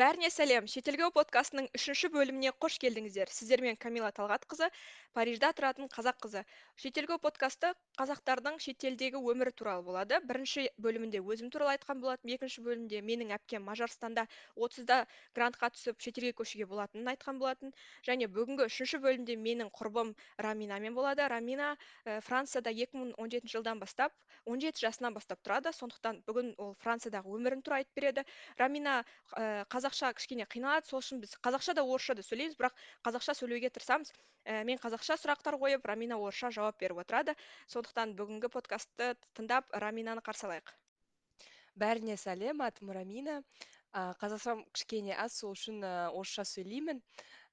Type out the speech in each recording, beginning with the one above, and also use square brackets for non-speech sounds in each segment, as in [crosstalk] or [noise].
бәріне сәлем. Шетелге подкастының үшінші бөліміне қош келдіңіздер. Сіздермен камила талғатқызы парижда тұратын қазақ қызы. Шетелге подкасты қазақтардың шетелдегі өмірі туралы болады. Бірінші бөлімінде өзім туралы айтқан болатынмын. Екінші бөлімде менің әпкем мажарстанда отызда грантқа түсіп шетелге көшуге болатынын айтқан болатын. Және бүгінгі үшінші бөлімде менің құрбым раминамен болады. Рамина ә, францияда екі мың он жетінші жылдан бастап он жеті жасынан бастап тұрады. Сондықтан бүгін ол франциядағы өмірін туралы айтып береді. Рамина ә, қазақша кішкене қиналады сол үшін біз қазақша да орысша да сөйлейміз бірақ қазақша сөйлеуге тырысамыз. Ә, мен қазақша сұрақтар қойып рамина орысша жауап беріп отырады. Сондықтан бүгінгі подкастты тыңдап раминаны қарсы алайық. Бәріне сәлем атым рамина. А, қазақшам кішкене аз сол үшін ә, орысша сөйлеймін.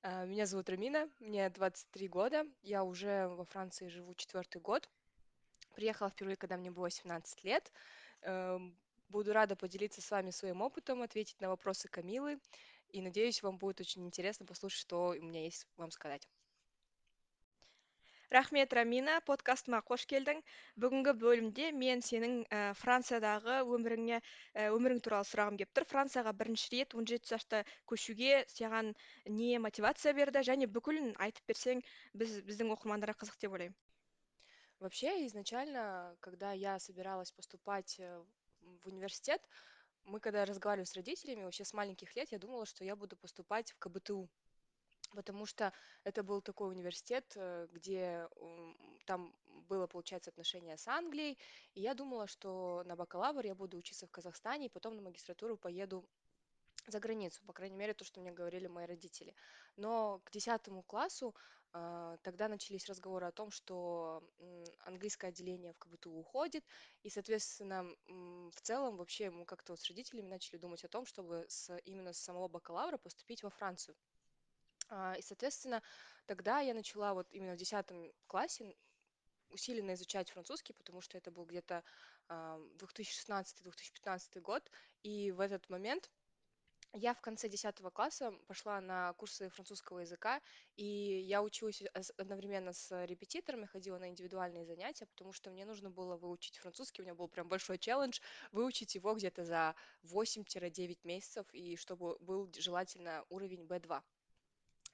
Меня зовут рамина мне двадцать три года. Я уже во франции живу четвертый год. Приехала впервые когда мне было семнадцать лет. Эм, буду рада поделиться с вами своим опытом ответить на вопросы камилы и надеюсь вам будет очень интересно послушать что у меня есть вам сказать рахмет рамина подкастыма қош келдің бүгінгі бөлімде мен сенің ә, франциядағы өміріңе ә, өмірің туралы сұрағым келіп тұр францияға бірінші рет он жеті жаста көшуге саған не мотивация берді және бүкілін айтып берсең біз біздің оқырмандарға қызық деп ойлаймын вообще изначально когда я собиралась поступать э, в университет. Мы когда разговаривали с родителями вообще с маленьких лет я думала что я буду поступать в кбту. Потому что это был такой университет, э, где там было, получается, отношение с Англией, и я думала, что на бакалавр я буду учиться в Казахстане, и потом на магистратуру поеду за границу, по крайней мере, то, что мне говорили мои родители. Но к десятому классу тогда начались разговоры о том, что английское отделение в КБТУ уходит, и, соответственно, в целом вообще мы как-то вот с родителями начали думать о том, чтобы с, именно с самого бакалавра поступить во Францию. А, и, соответственно, тогда я начала вот именно в десятом классе усиленно изучать французский, потому что это был где-то 2016-2015 год, и в этот момент я в конце десятого класса пошла на курсы французского языка, и я училась одновременно с репетиторами, ходила на индивидуальные занятия, потому что мне нужно было выучить французский, у меня был прям большой челлендж, выучить его где-то за 8-9 месяцев, и чтобы был желательно уровень B2.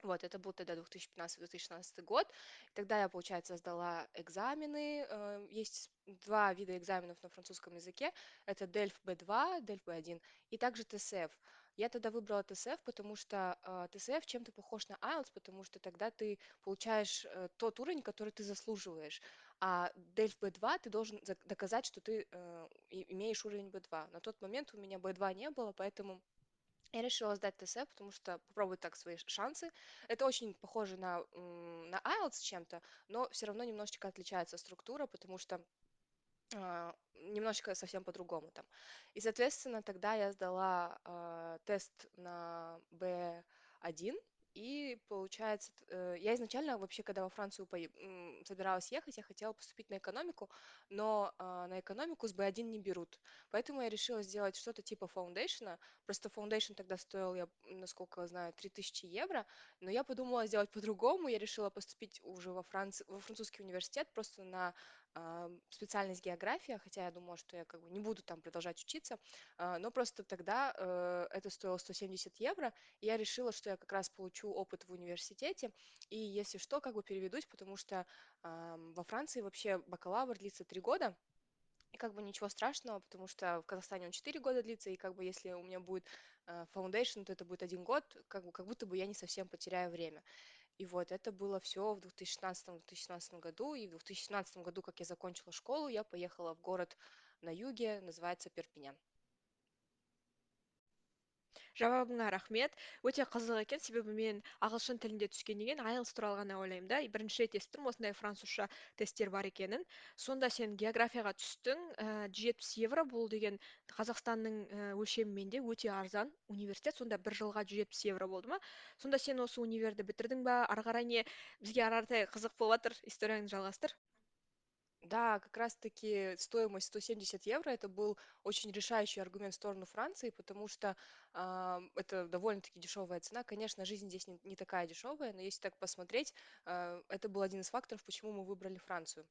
Вот, это был тогда 2015-2016 год. Тогда я, получается, сдала экзамены. Э, есть два вида экзаменов на французском языке. Это DELF B2, DELF B1 и также TCF. Я тогда выбрала TCF, потому что э, TCF чем-то похож на IELTS, потому что тогда ты получаешь э, тот уровень, который ты заслуживаешь. А DELF B2 ты должен доказать, что ты имеешь уровень B2. На тот момент у меня B2 не было, поэтому я решила сдать ТСФ, потому что попробовать так свои шансы. Это очень похоже на, на IELTS чем-то, но все равно немножечко отличается структура, потому что э, немножечко совсем по-другому там. И, соответственно, тогда я сдала э, тест на B1, и получается, э, я изначально вообще, когда во Францию собиралась ехать, я хотела поступить на экономику, но а, на экономику с B1 не берут. Поэтому я решила сделать что-то типа foundation а. Просто foundation тогда стоил, я, насколько знаю, 3000 евро, но я подумала сделать по-другому. Я решила поступить уже во, Франци... во французский университет просто на а, специальность география, хотя я думала, что я как бы не буду там продолжать учиться, а, но просто тогда э, это стоило 170 евро, и я решила, что я как раз получу опыт в университете, и если что, как бы переведусь, потому что во Франции вообще бакалавр длится три года, и как бы ничего страшного, потому что в Казахстане он 4 года длится, и как бы если у меня будет э, foundation, то это будет один год, как, бы, как будто бы я не совсем потеряю время. И вот это было все в 2016-2017 году, и в 2017 году, как я закончила школу, я поехала в город на юге, называется Перпинян. Жауабыңа рахмет. Өте қызық екен. себебі мен ағылшын тілінде түскеннен кейін айлс туралы ғана ойлаймын да. Бірінші рет естідім осындай французша тесттер бар екенін. Сонда сен географияға түстің жүз жетпіс евро бұл деген қазақстанның і өлшемімен де өте арзан университет. Сонда бір жылға жүз жетпіс евро болды ма? Сонда сен осы универді бітірдің ба? Ары қарай не? Бізге ары қызық болып жатыр историяңды жалғастыр. Да, как раз-таки стоимость 170 евро это был очень решающий аргумент в сторону Франции, потому что а, это довольно-таки дешевая цена. Конечно, жизнь здесь не, не такая дешевая, но если так посмотреть, а, это был один из факторов, почему мы выбрали Францию.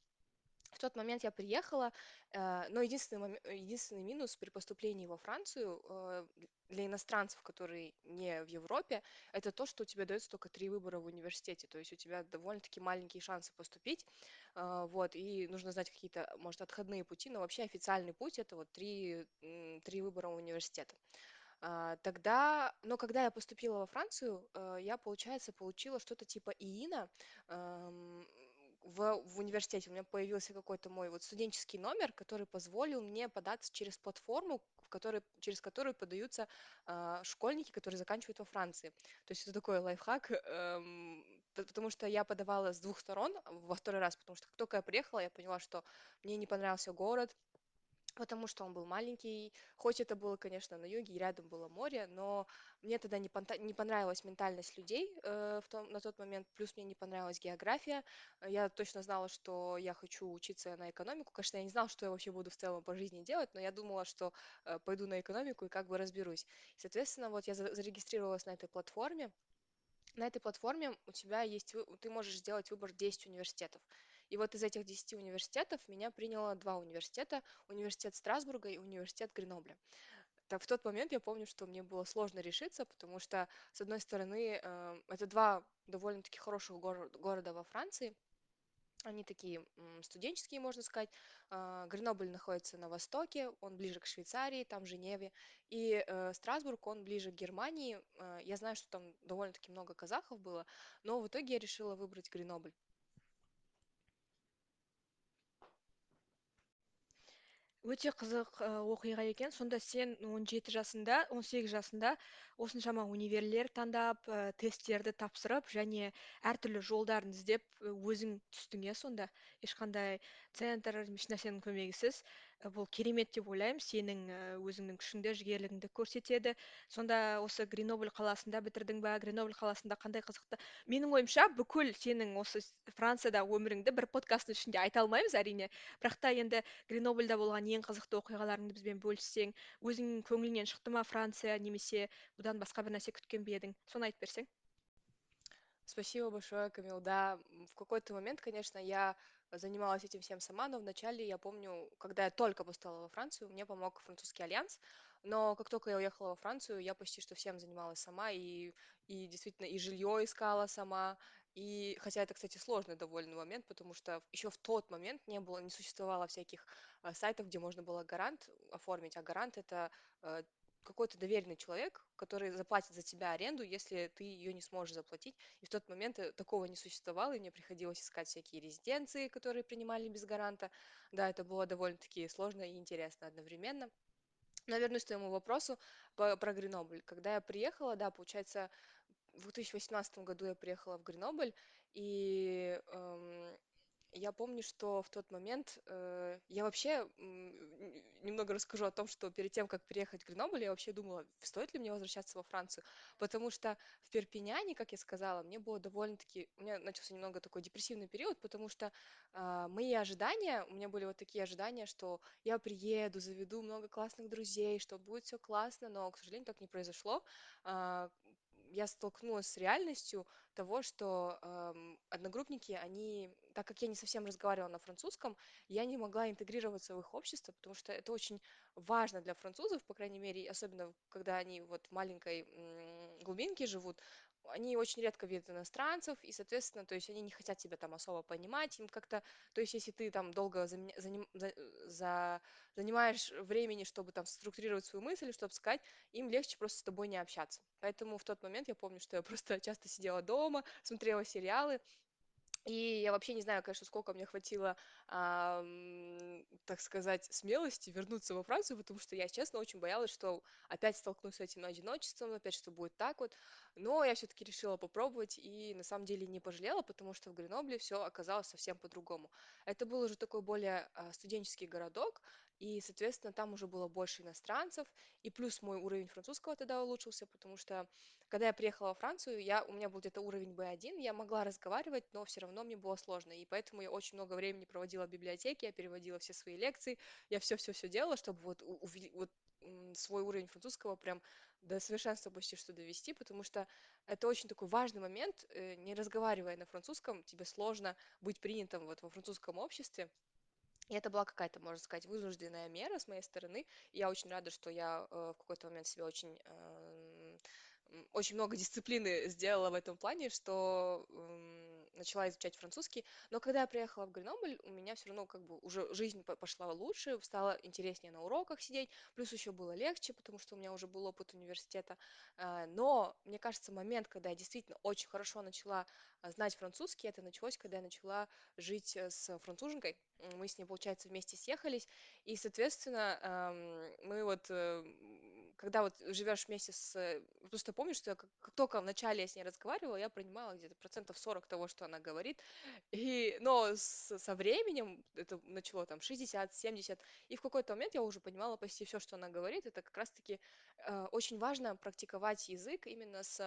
В тот момент я приехала, э, но единственный, моме- единственный минус при поступлении во Францию э, для иностранцев, которые не в Европе, это то, что у тебя дается только три выбора в университете, то есть у тебя довольно-таки маленькие шансы поступить, э, вот, и нужно знать какие-то, может, отходные пути, но вообще официальный путь это вот три, три выбора университета. А, Тогда, но когда я поступила во Францию, э, я, получается, получила что-то типа ИИНа эм, в, в университете. У меня появился какой-то мой вот студенческий номер, который позволил мне податься через платформу, в которой, через которую подаются а, школьники, которые заканчивают во Франции. То есть это такой лайфхак, эм, потому что я подавала с двух сторон во второй раз, потому что как только я приехала, я поняла, что мне не понравился город, Потому что он был маленький, хоть это было, конечно, на юге, и рядом было море, но мне тогда не, не понравилась ментальность людей э, в том, на тот момент, плюс мне не понравилась география. Э, Я точно знала, что я хочу учиться на экономику. Конечно, я не знала, что я вообще буду в целом по жизни делать, но я думала, что э, пойду на экономику и как бы разберусь. Соответственно, вот я за- зарегистрировалась на этой платформе, на этой платформе у тебя есть, ты можешь сделать выбор 10 университетов. И вот из этих 10 университетов меня приняло два университета, университет Страсбурга и университет Гренобля. Так, в тот момент я помню, что мне было сложно решиться, потому что, с одной стороны, э, это два довольно-таки хороших горо- города во Франции, они такие студенческие, можно сказать. А, Гренобль находится на востоке, он ближе к Швейцарии, там Женеве. И э, Страсбург, он ближе к Германии. А, Я знаю, что там довольно-таки много казахов было, но в итоге я решила выбрать Гренобль. Өте қызық оқиға екен. Сонда сен 17 жасында 18 жасында осыншама универлер таңдап ы, тесттерді тапсырып және әртүрлі жолдарын іздеп өзің түстің иә сонда? Ешқандай центр ешнәрсенің көмегісіз. Ы, бұл керемет деп ойлаймын сенің ы, өзіңнің күшіңді жігерлігіңді көрсетеді. Сонда осы гренобль қаласында бітірдің ба? Гренобль қаласында қандай қызықты? Менің ойымша бүкіл сенің осы франциядағы өміріңді бір подкасттың ішінде айта алмаймыз әрине. Бірақ та енді гренобльда болған ең қызықты оқиғаларыңды бізбен бөліссең өзіңнің көңіліңнен шықты ма франция немесе бұдан басқа бір нәрсе күткен бе едің? Соны айтып берсең. Спасибо большое, Камил. Да, в какой-то момент, конечно, я занималась этим всем сама, но вначале я помню, когда я только поступала во Францию, мне помог французский альянс, но как только я уехала во Францию, я почти что всем занималась сама, и, и действительно и жилье искала сама, и хотя это, кстати, сложный довольно момент, потому что еще в тот момент не было, не существовало всяких а, сайтов, где можно было гарант оформить, а гарант это э, какой-то доверенный человек, который заплатит за тебя аренду, если ты ее не сможешь заплатить. И в тот момент э, такого не существовало, и мне приходилось искать всякие резиденции, которые принимали без гаранта. Да, это было довольно-таки сложно и интересно одновременно. Но вернусь к твоему вопросу про Гренобль. Когда я приехала, да, получается, в 2018 году я приехала в Гренобль, и эм, я помню, что в тот момент э, я вообще м, немного расскажу о том, что перед тем, как переехать в Гренобль, я вообще думала, стоит ли мне возвращаться во Францию, потому что в Перпиняне, как я сказала, мне было довольно-таки, у меня начался немного такой депрессивный период, потому что а, мои ожидания, у меня были вот такие ожидания, что я приеду, заведу много классных друзей, что будет все классно, но, к сожалению, так не произошло. А, я столкнулась с реальностью того, что эм, одногруппники, они, так как я не совсем разговаривала на французском, я не могла интегрироваться в их общество, потому что это очень важно для французов, по крайней мере, особенно когда они вот в маленькой глубинке живут, они очень редко видят иностранцев, и, соответственно, то есть они не хотят тебя там особо понимать, им как-то, то есть если ты там долго заменя- заним- за, за- занимаешь времени, чтобы там структурировать свою мысль, чтобы сказать, им легче просто с тобой не общаться. Поэтому в тот момент я помню, что я [laughs] просто часто сидела дома, смотрела сериалы, и я вообще не знаю, конечно, сколько мне хватило, ам, так сказать, смелости вернуться во Францию, потому что я, честно, очень боялась, что опять столкнусь с этим одиночеством, опять что будет так вот. Но я все-таки решила попробовать и на самом деле не пожалела, потому что в Гренобле все оказалось совсем по-другому. Это был уже такой более а, студенческий городок, и, соответственно, там уже было больше иностранцев, и плюс мой уровень французского тогда улучшился, потому что когда я приехала во Францию, я, у меня был где-то уровень B1, я могла разговаривать, но все равно мне было сложно, и поэтому я очень много времени проводила в библиотеке, я переводила все свои лекции, я все-все-все делала, чтобы вот, увели- вот свой уровень французского прям до совершенства почти что довести, потому что это очень такой важный момент, э, не разговаривая на французском, тебе сложно быть принятым вот во французском обществе, это была какая-то, можно сказать, вынужденная мера с моей стороны. Я очень рада, что я э, в какой-то момент себя очень, м, очень много дисциплины сделала в этом плане, что начала изучать французский. Но когда я приехала в Гренобль, у меня все равно как бы уже жизнь по- пошла лучше, стало интереснее на уроках сидеть, плюс еще было легче, потому что у меня уже был опыт университета. Э, Но мне кажется, момент, когда я действительно очень хорошо начала э, знать французский, это началось, когда я начала жить э, с француженкой. Мы с ней, получается, вместе съехались. И, соответственно, ам, мы вот, когда вот живешь вместе с... э, Просто помню, что я как, только вначале я с ней разговаривала, я понимала где-то процентов 40 того, что она говорит. [laughs] И, но со временем это начало там 60, 70. И в какой-то момент я уже понимала почти все, что она говорит. Это как раз-таки э, очень важно практиковать язык именно с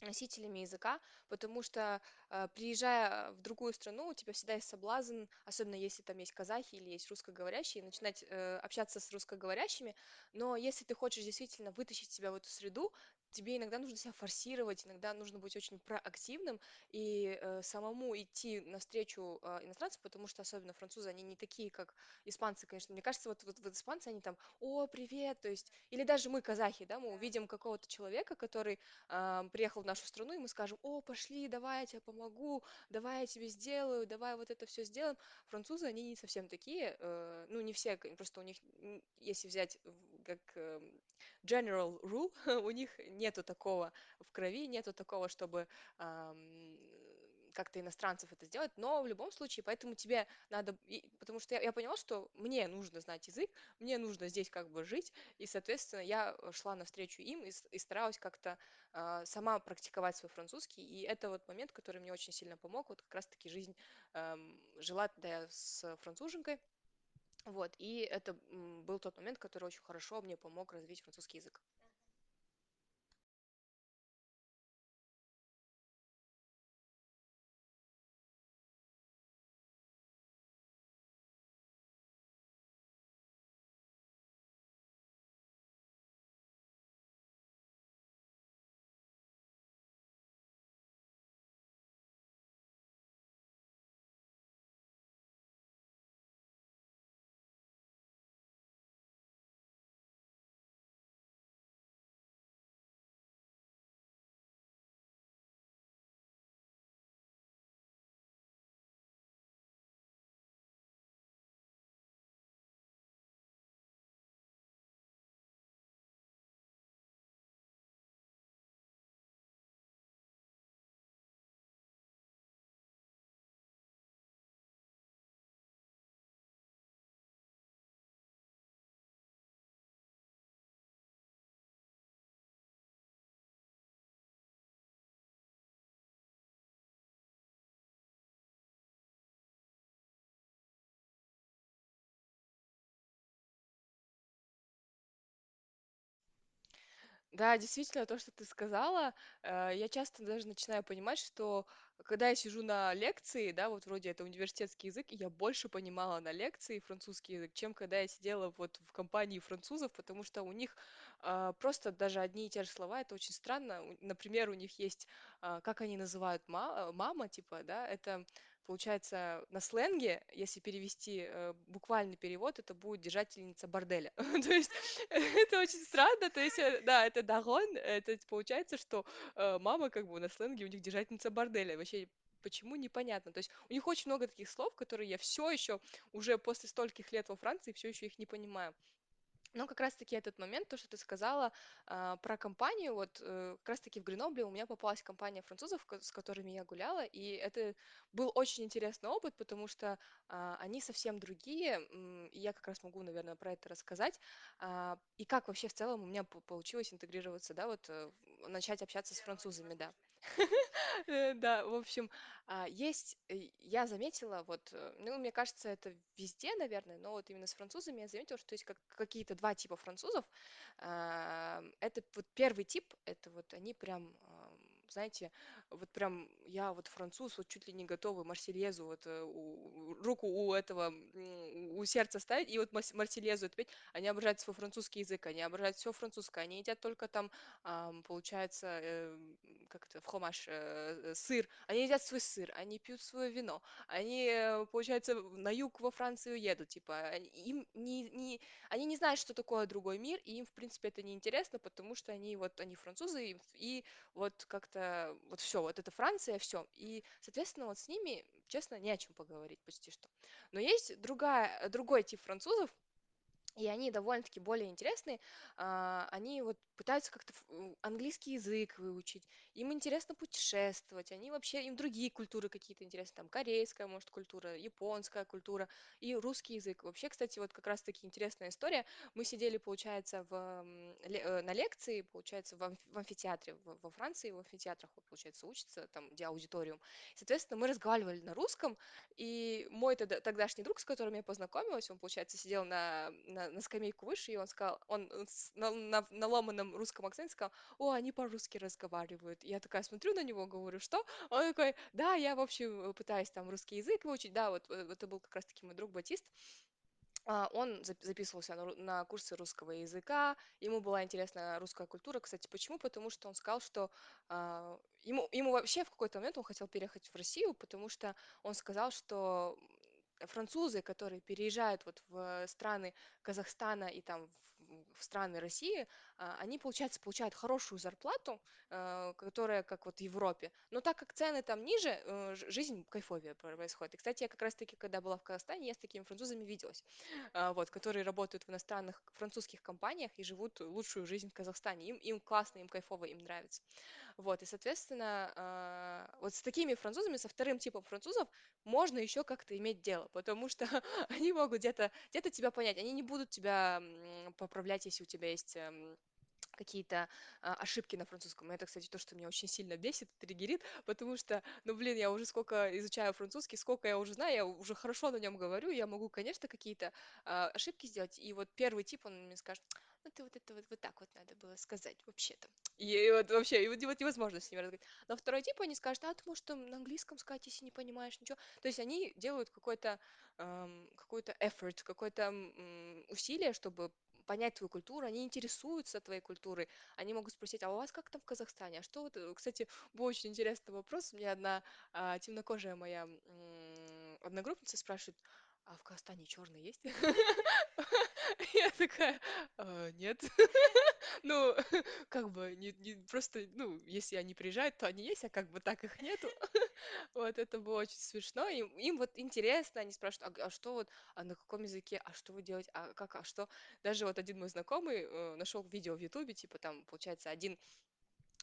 носителями языка, потому что э, приезжая в другую страну, у тебя всегда есть соблазн, особенно если там есть казахи или есть русскоговорящие, начинать э, общаться с русскоговорящими, но если ты хочешь действительно вытащить себя в эту среду, тебе иногда нужно себя форсировать, иногда нужно быть очень проактивным и э, самому идти навстречу э, иностранцам, потому что особенно французы, они не такие, как испанцы, конечно. Мне кажется, вот, вот, вот испанцы, они там, о, привет, то есть, или даже мы, казахи, да, мы увидим какого-то человека, который а, приехал в нашу страну, и мы скажем, о, пошли, давай я тебе помогу, давай я тебе сделаю, давай вот это все сделаем. Французы, они не совсем такие, э, ну, не все, просто у них, если взять как э, general rule, [laughs] у них нету такого в крови, нету такого, чтобы как-то иностранцев это сделать, но в любом случае, поэтому тебе надо, потому что я, я поняла, что мне нужно знать язык, мне нужно здесь как бы жить, и, соответственно, я э, шла навстречу им и, и старалась как-то а, сама практиковать свой французский, и это вот момент, который мне очень сильно помог, вот как раз-таки жизнь эм, жила тогда с француженкой, вот, и это был тот момент, который очень хорошо мне помог развить французский язык. Да, действительно, то, что ты сказала, э, я часто даже начинаю понимать, что когда я сижу на лекции, да, вот вроде это университетский язык, я больше понимала на лекции французский язык, чем когда я сидела вот в компании французов, потому что у них а, просто даже одни и те же слова, это очень странно. Например, у них есть, а, как они называют ма- э, мама, типа, да, это Получается, на сленге, если перевести э, буквальный перевод, это будет держательница борделя. [laughs] То есть это очень странно. То есть, э, да, это дарон, это получается, что э, мама как бы на сленге у них держательница борделя. Вообще Почему непонятно. То есть у них очень много таких слов, которые я все еще уже после стольких лет во Франции все еще их не понимаю. Но как раз-таки этот момент, то, что ты сказала а, про компанию, вот э, как раз-таки в Гренобле у меня попалась компания французов, ко- с которыми я гуляла, и это был очень интересный опыт, потому что а, они совсем другие, м, и я как раз могу, наверное, про это рассказать. А, и как вообще в целом у меня по- получилось интегрироваться, да, вот э, начать общаться с французами, да. [laughs] Э, Да, в общем, а, есть, я заметила, вот, э, ну, мне кажется, это везде, наверное, но вот именно с французами я заметила, что есть как, какие-то два типа французов. А, Это вот первый тип, это вот они прям ам, знаете, вот прям я вот француз, вот чуть ли не готовый Марсельезу, вот э, у- руку у этого, у сердца ставить, и вот Марс- Марсельезу петь. Они обожают свой французский язык, они обожают все французское, они едят только там, ам, получается, э, как это, фромаж, э, сыр, они едят свой сыр, они пьют свое вино, они, э, получается, на юг во Францию едут, типа, они- им не, не, они не знают, что такое другой мир, и им, в принципе, это не интересно, потому что они вот, они французы, и, и вот как-то, вот все, вот это Франция, все. И, соответственно, вот с ними, честно, не о чем поговорить почти что. Но есть другая, другой тип французов, и они довольно-таки более интересные. А, Они вот пытаются как-то английский язык выучить. Им интересно путешествовать. Они вообще, им другие культуры какие-то интересны. Там корейская, может, культура, японская культура и русский язык. Вообще, кстати, вот как раз-таки интересная история. Мы сидели, получается, в, э, на лекции, получается, в, амф- в амфитеатре во Франции, в амфитеатрах, вот, получается, учатся, там, где аудиториум. Соответственно, мы разговаривали на русском, и мой тогда, тогдашний друг, с которым я познакомилась, он, получается, сидел на, на, на скамейку выше, и он сказал, он с- на, на, на ломаном русском акценте сказал, о, они по-русски разговаривают. Я такая смотрю на него, говорю, что? Он такой, да, я, в общем, пытаюсь там русский язык выучить, да, вот э, это был как раз-таки мой друг Батист, а, Он зап- записывался на, курсы русского языка, ему была интересна русская культура. Кстати, почему? Потому что он сказал, что а, ему, ему вообще в какой-то момент он хотел переехать в Россию, потому что он сказал, что французы, которые переезжают вот в страны Казахстана и там в, в страны России, а, они, получается, получают хорошую зарплату, э, которая как вот в Европе, но так как цены там ниже, э, жизнь кайфовее происходит. И, кстати, я как раз-таки, когда была в Казахстане, я с такими французами виделась а, вот, которые работают в иностранных французских компаниях и живут лучшую жизнь в Казахстане. Им, им классно, им кайфово, им нравится. Вот, и, соответственно, а, вот с такими французами, со вторым типом французов можно еще как-то иметь дело, потому что [laughs] они могут где-то где-то тебя понять, они не будут тебя поправлять, если у тебя есть эм, какие-то а, ошибки на французском. Это, кстати, то, что меня очень сильно бесит, триггерит, потому что, ну, блин, я уже сколько изучаю французский, сколько я уже знаю, я уже хорошо на нем говорю, я могу, конечно, какие-то а, ошибки сделать. И вот первый тип, он мне скажет, ну, ты вот это вот, вот так вот надо было сказать вообще-то. И вот вообще, и вот, вот невозможно с ними разговаривать. Но второй тип, они скажут, а ты, может, там на английском сказать, если не понимаешь ничего. То есть они делают какой-то ам, какой-то effort, какое-то м, усилие, чтобы понять твою культуру, они интересуются твоей культурой, они могут спросить, а у вас как там в Казахстане, а что вот, э, кстати, был очень интересный вопрос, мне одна а, темнокожая моя м, одногруппница спрашивает, а в Казахстане черный есть? [laughs] Я такая, «А, нет. [laughs] Ну, [laughs] как бы, не, просто, ну, если они приезжают, то они есть, а как бы так их нету. Вот это было очень смешно. Им, вот интересно, они спрашивают, а, а что вот, а на каком языке, а что вы делаете, а как, а что? Даже вот один мой знакомый э, нашел видео в Ютубе, типа там, получается, один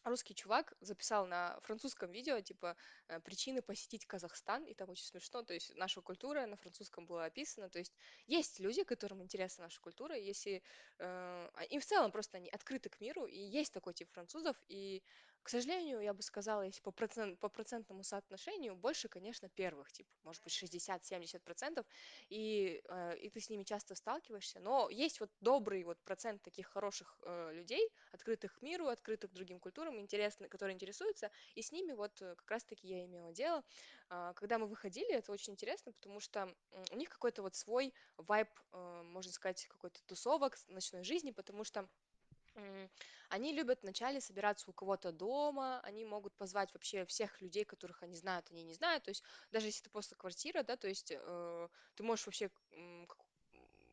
русский чувак записал на французском видео, типа, э, причины посетить Казахстан, и там очень смешно, то есть наша культура на французском была описана, то есть есть люди, которым интересна наша культура, если э, а- им в целом просто они открыты к миру, и есть такой тип французов, и, к сожалению, я бы сказала, если по, процент, по процентному соотношению, больше, конечно, первых, типа, может быть, 60-70 процентов, и, э, и ты с ними часто сталкиваешься, но есть вот добрый вот процент таких хороших э, людей, открытых к миру, открытых к другим культурам, интересны, которые интересуются, и с ними вот э, как раз-таки я имела дело. А, Когда мы выходили, это очень интересно, потому что у них какой-то вот свой вайб, можно сказать, какой-то тусовок ночной жизни, потому что Они любят вначале собираться у кого-то дома, они могут позвать вообще всех людей, которых они знают, они не знают, то есть даже если это просто квартира, да, то есть э, ты можешь вообще,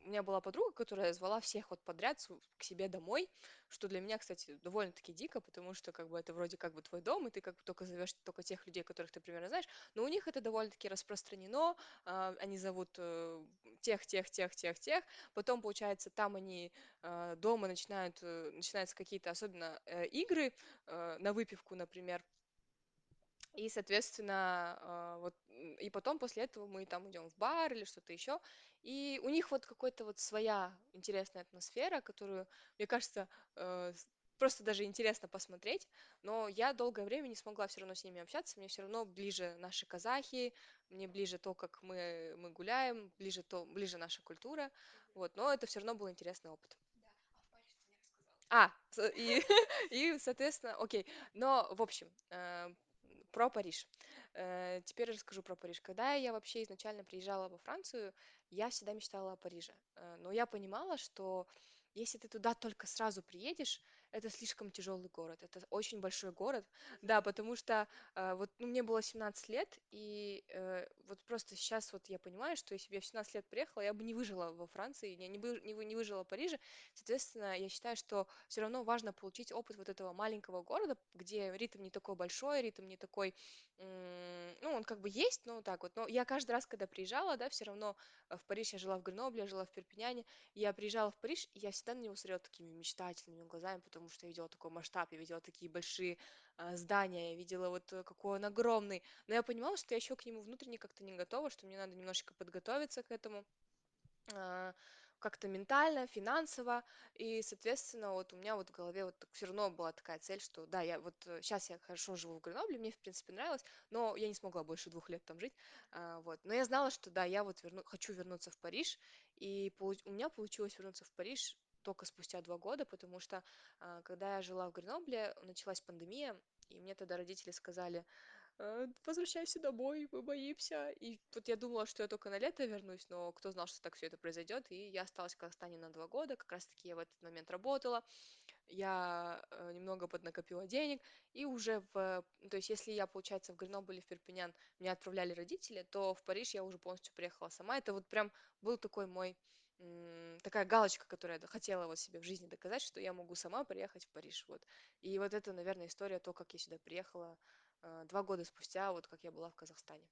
у меня была подруга, которая звала всех вот подряд к себе домой, что для меня, кстати, довольно-таки дико, потому что как бы это вроде как бы твой дом, и ты как бы только зовешь только тех людей, которых ты примерно знаешь, но у них это довольно-таки распространено, а, они зовут э, тех, тех, тех, тех, тех, потом, получается, там они э, дома начинают, э, начинаются какие-то особенно э, игры э, на выпивку, например, и, соответственно, а, вот, и потом после этого мы там идем в бар или что-то еще, и у них вот какой-то вот своя интересная атмосфера, которую, мне кажется, э, с- просто даже интересно посмотреть, но я долгое время не смогла все равно с ними общаться, мне все равно ближе наши казахи, мне ближе то, как мы, мы гуляем, ближе то, ближе наша культура, вот, но это все равно был интересный опыт. А, с и [laughs] и, соответственно, окей. Но, в общем, э, про Париж. Э, теперь расскажу про Париж. Когда я вообще изначально приезжала во Францию, я всегда мечтала о Париже. Э, но я понимала, что если ты туда только сразу приедешь, это слишком тяжелый город. Это очень большой город. [laughs] Да, потому что э, вот ну, мне было 17 лет, и э, вот просто сейчас вот я понимаю, что если бы я в 17 лет приехала, я бы не выжила во Франции, я не, бы, не, не выжила в Париже. Соответственно, я считаю, что все равно важно получить опыт вот этого маленького города, где ритм не такой большой, ритм не такой, ну, он как бы есть, но так вот. Но я каждый раз, когда приезжала, да, все равно э, в Париж я жила в Гренобле, я жила в Перпиняне, я приезжала в Париж, и я всегда на него смотрела такими мечтательными глазами, потому что я видела такой масштаб, я видела такие большие а, здания, я видела вот э, какой он огромный. Но я понимала, что я еще к нему внутренне как-то не готова, что мне надо немножечко подготовиться к этому а, как-то ментально, финансово, и, соответственно, вот у меня вот в голове вот все равно была такая цель, что да, я вот сейчас я хорошо живу в Гренобле, мне, в принципе, нравилось, но я не смогла больше двух лет там жить, а, вот, но я знала, что да, я вот верну, хочу вернуться в Париж, и получ- у меня получилось вернуться в Париж только спустя два года, потому что а, когда я жила в Гренобле, началась пандемия, и мне тогда родители сказали, «Э, возвращайся домой, мы боимся. И вот я думала, что я только на лето вернусь, но кто знал, что так все это произойдет. И я осталась в Казахстане на два года, как раз-таки я в этот момент работала, я э, немного поднакопила денег, и уже в... То есть если я, получается, в Гренобль или в Перпинян меня отправляли родители, то в Париж я уже полностью приехала сама. Это вот прям был такой мой такая галочка, которую я хотела вот себе в жизни доказать, что я могу сама приехать в Париж, вот. И вот это, наверное, история, то, как я сюда приехала э, два года спустя, вот как я была в Казахстане.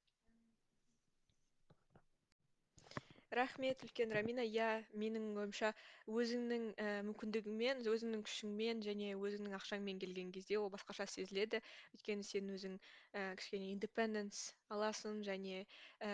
рахмет үлкен рамина. Иә менің ойымша өзіңнің і мүмкіндігіңмен өзіңнің күшіңмен және өзіңнің ақшаңмен келген кезде ол басқаша сезіледі. Өйткені сен өзің і кішкене индепенденс аласың және і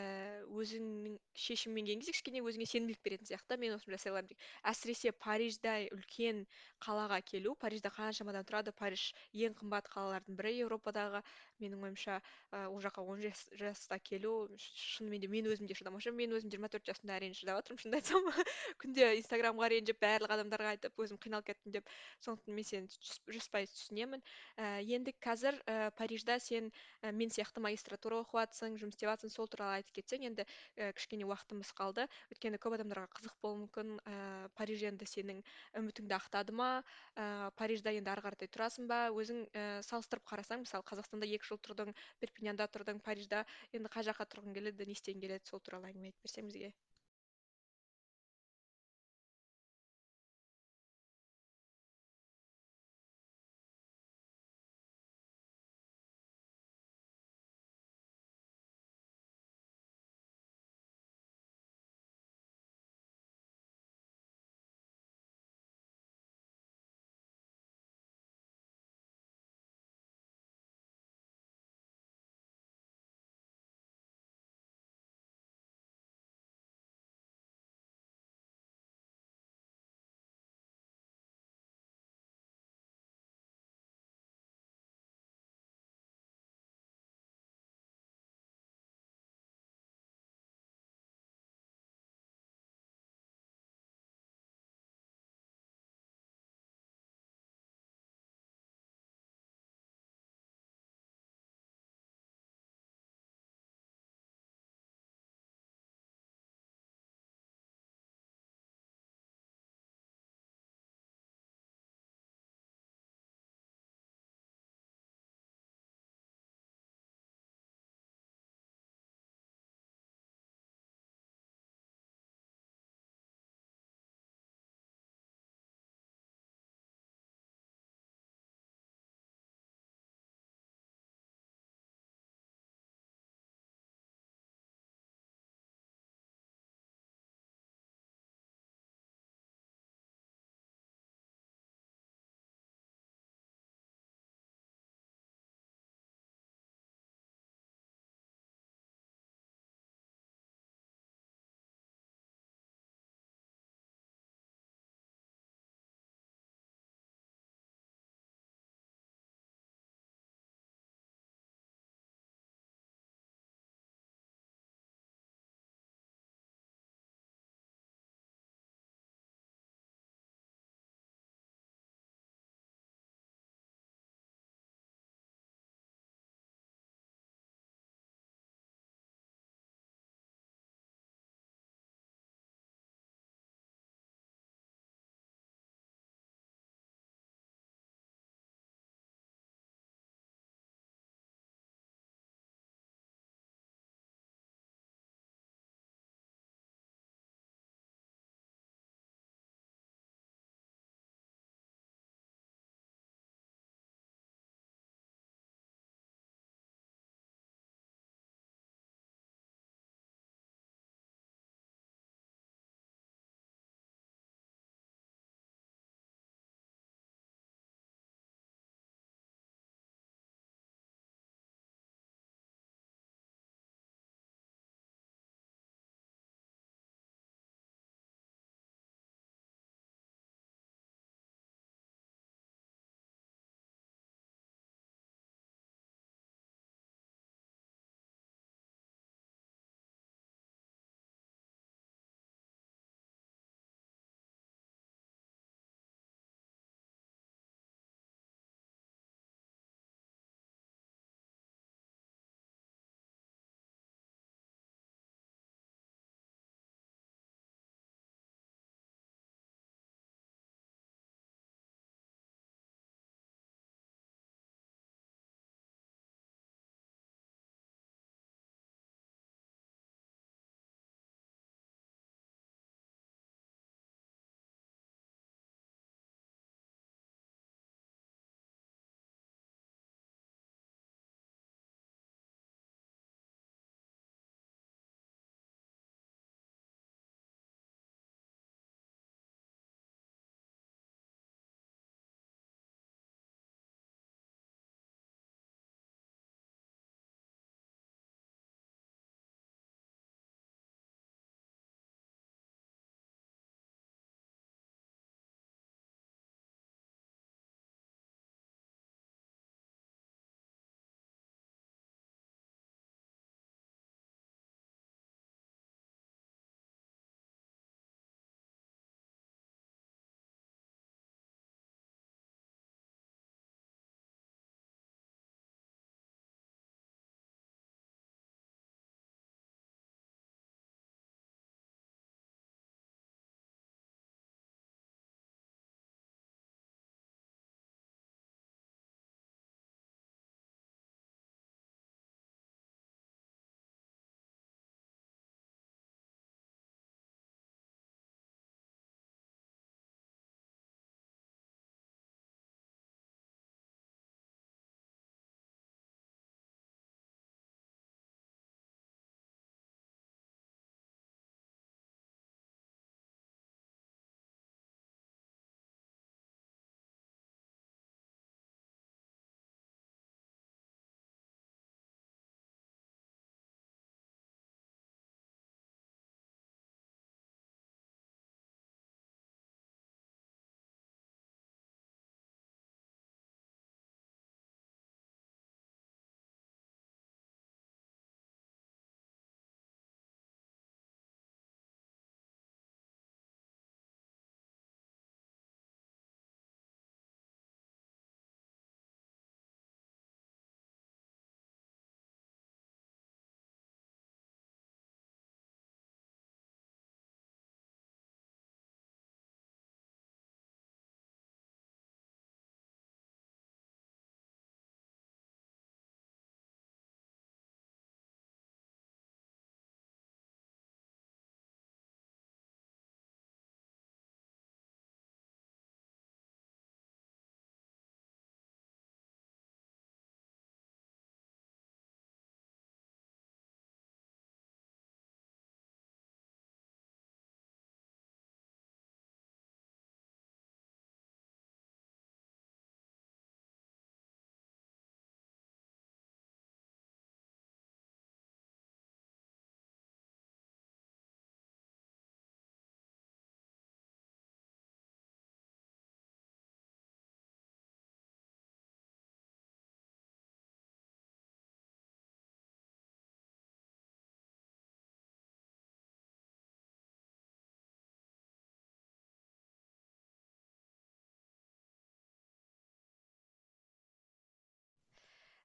өзіңнің шешіммен келген кезде кішкене өзіңе сенімділік беретін сияқты. Мен осыны жасай аламын әсіресе париждай үлкен қалаға келу парижде қаншама адам тұрады. Париж ең қымбат қалалардың бірі еуропадағы менің ойымша і ол жаққа он жаста келу шынымен де мен өзім де шыдамаушы едім мен өзім жиырма төрт жасымда әрең шыдап жатырмын шынымды айтсам. [laughs] Күнде инстаграмға ренжіп барлық адамдарға айтып өзім қиналып кеттім деп. Сондықтан мен сені жүз пайыз түсінемін. І енді қазір і парижда сен і мен сияқты магистратура оқып жатрсың жұмыс істеп жатрсың сол туралы айтып кетсең енді і кішкене уақытымыз қалды. Өйткені көп адамдарға қызық болуы мүмкін. Ііі париж енді сенің үмітіңді ақтады ма? Ііі парижда енді ары қаратай тұрасың ба? Өзің і салыстырып қарасаң мысалы қазақстанда екі жыл тұрдың перпиньянда тұрдың парижда. Енді қай жаққа тұрғың келеді не істегің келеді сол туралы әңгіме айтып берсең бізге.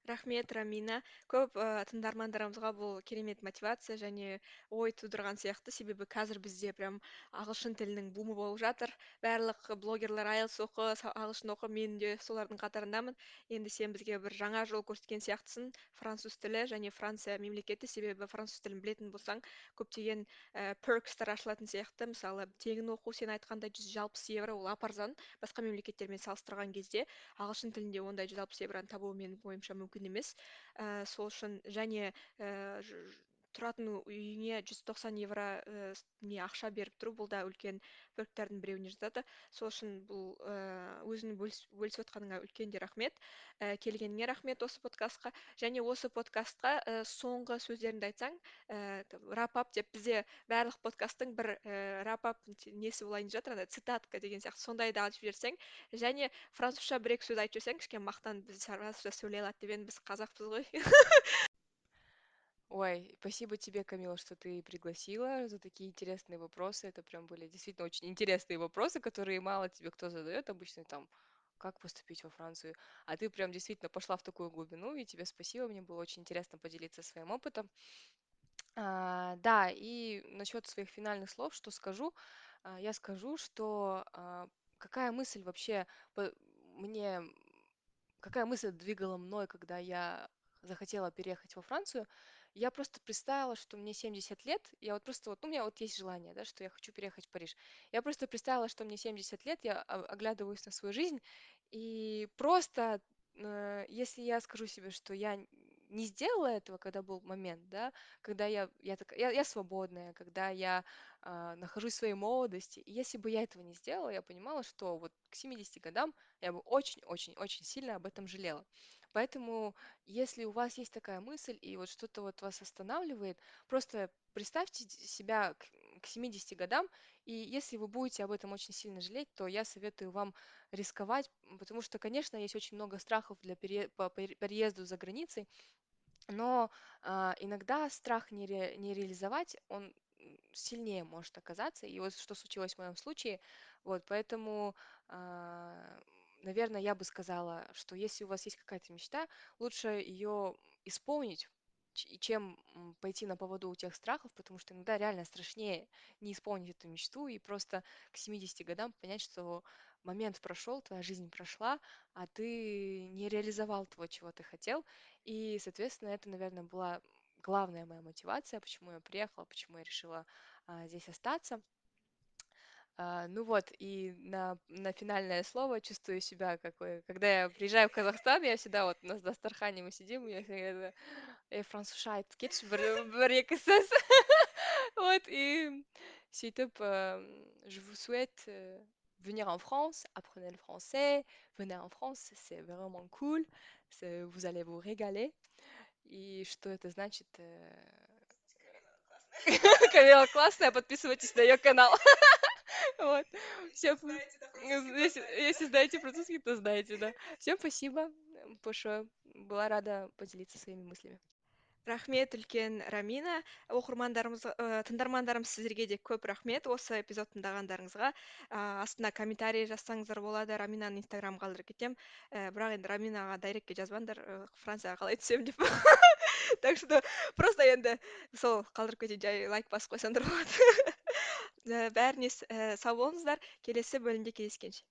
Рахмет Рамина. Көп ыыы тыңдармандарымызға бұл керемет мотивация және ой тудырған сияқты. Себебі қазір бізде прям ағылшын тілінің бумы болып жатыр. Барлық блогерлер IELTS оқы ағылшын оқы мен де солардың қатарындамын. Енді сен бізге бір жаңа жол көрсеткен сияқтысың. Француз тілі және Франция мемлекеті. Себебі француз тілін білетін болсаң көптеген ііі perks тер ашылатын сияқты. Мысалы тегін оқу сен айтқандай жүз алпыс евро ол ап арзан басқа мемлекеттермен салыстырған кезде ағылшын тілінде ондай жүз алпыс евроны табу менің ойымша мүмкін емес. Ііі сол үшін және ііі тұратын үйіңе жүз тоқсан евро ііі не ақша беріп тұру бұл да үлкен перктердің біреуіне жатады. Сол үшін бұл ііі өзің бөлісіп отқаныңа үлкен де рахмет. І келгеніңе рахмет осы подкастқа. Және осы подкастқа і соңғы сөздеріңді айтсаң ііі рапап деп бізде барлық подкасттың бір ііі рапап несі болайын деп жатыр ана цитатка деген сияқты. Сондайды айтып жіберсең. Және французша бір екі сөз айтып жіберсең кішкене мақтанып біз французша сөйлей алады деп едім біз қазақпыз ғой. [laughs] Ой, спасибо тебе, Камила, что ты пригласила за такие интересные вопросы. Это прям были действительно очень интересные вопросы, которые мало тебе кто задает обычно там, как поступить во Францию. А ты прям действительно пошла в такую глубину, и тебе спасибо. Мне было очень интересно поделиться своим опытом. А, да, и насчет своих финальных слов, что скажу, А, я скажу, что а, какая мысль вообще по- мне какая мысль двигала мной, когда я захотела переехать во Францию, я просто представила, что мне 70 лет, я вот просто вот, ну, у меня вот есть желание, да, что я хочу переехать в Париж. Я просто представила, что мне 70 лет, я оглядываюсь на свою жизнь, и просто, э, если я скажу себе, что я не сделала этого, когда был момент, да, когда я, я, такая, я, я свободная, когда я а, нахожусь в своей молодости, и если бы я этого не сделала, я понимала, что вот к 70 годам я бы очень-очень-очень сильно об этом жалела. Поэтому, если у вас есть такая мысль и вот что-то вот вас останавливает, просто представьте себя к, к 70 годам, и если вы будете об этом очень сильно жалеть, то я советую вам рисковать, потому что, конечно, есть очень много страхов для пере- по пере- переезду за границей, но а, иногда страх не, ре- не реализовать, он сильнее может оказаться. И вот что случилось в моем случае. Вот, поэтому, а, наверное, я бы сказала, что если у вас есть какая-то мечта, лучше ее исполнить, чем пойти на поводу у тех страхов, потому что иногда реально страшнее не исполнить эту мечту и просто к 70 годам понять, что момент прошел, твоя жизнь прошла, а ты не реализовал того, чего ты хотел, и, соответственно, это, наверное, была главная моя мотивация, почему я приехала, почему я решила а, здесь остаться. А, ну вот, и на, на финальное слово чувствую себя, какой, когда я приезжаю в Казахстан, я всегда вот на Дастархане мы сидим, я всегда «Эй, французша айтып кетші бір бір екі сөз вот и сөйтіп euh, je vous souhaite euh, venir en France apprenez le français venez en France c'est vraiment cool c'est- vous allez vous régaler и что это значит э, Камила классная [laughs] подписывайтесь на ее канал [laughs] [laughs] вот. Всем если, если знаете французский то знаете да. Всем спасибо большое была рада поделиться своими мыслями. Рахмет үлкен рамина. Оқырмандарымыз ыыы тыңдармандарымыз сіздерге де көп рахмет. Осы эпизод тыңдағандарыңызға ыыы астына комментарий жазсаңыздар болады. Раминаның инстаграмын қалдырып кетемін ііі бірақ енді раминаға дайректке жазбаңдар ы францияға қалай түсемін деп. [laughs] Так что просто енді сол қалдырып кетейін жай лайк басып қойсаңдар болады. [laughs] бәріне сау болыңыздар келесі бөлімде кездескенше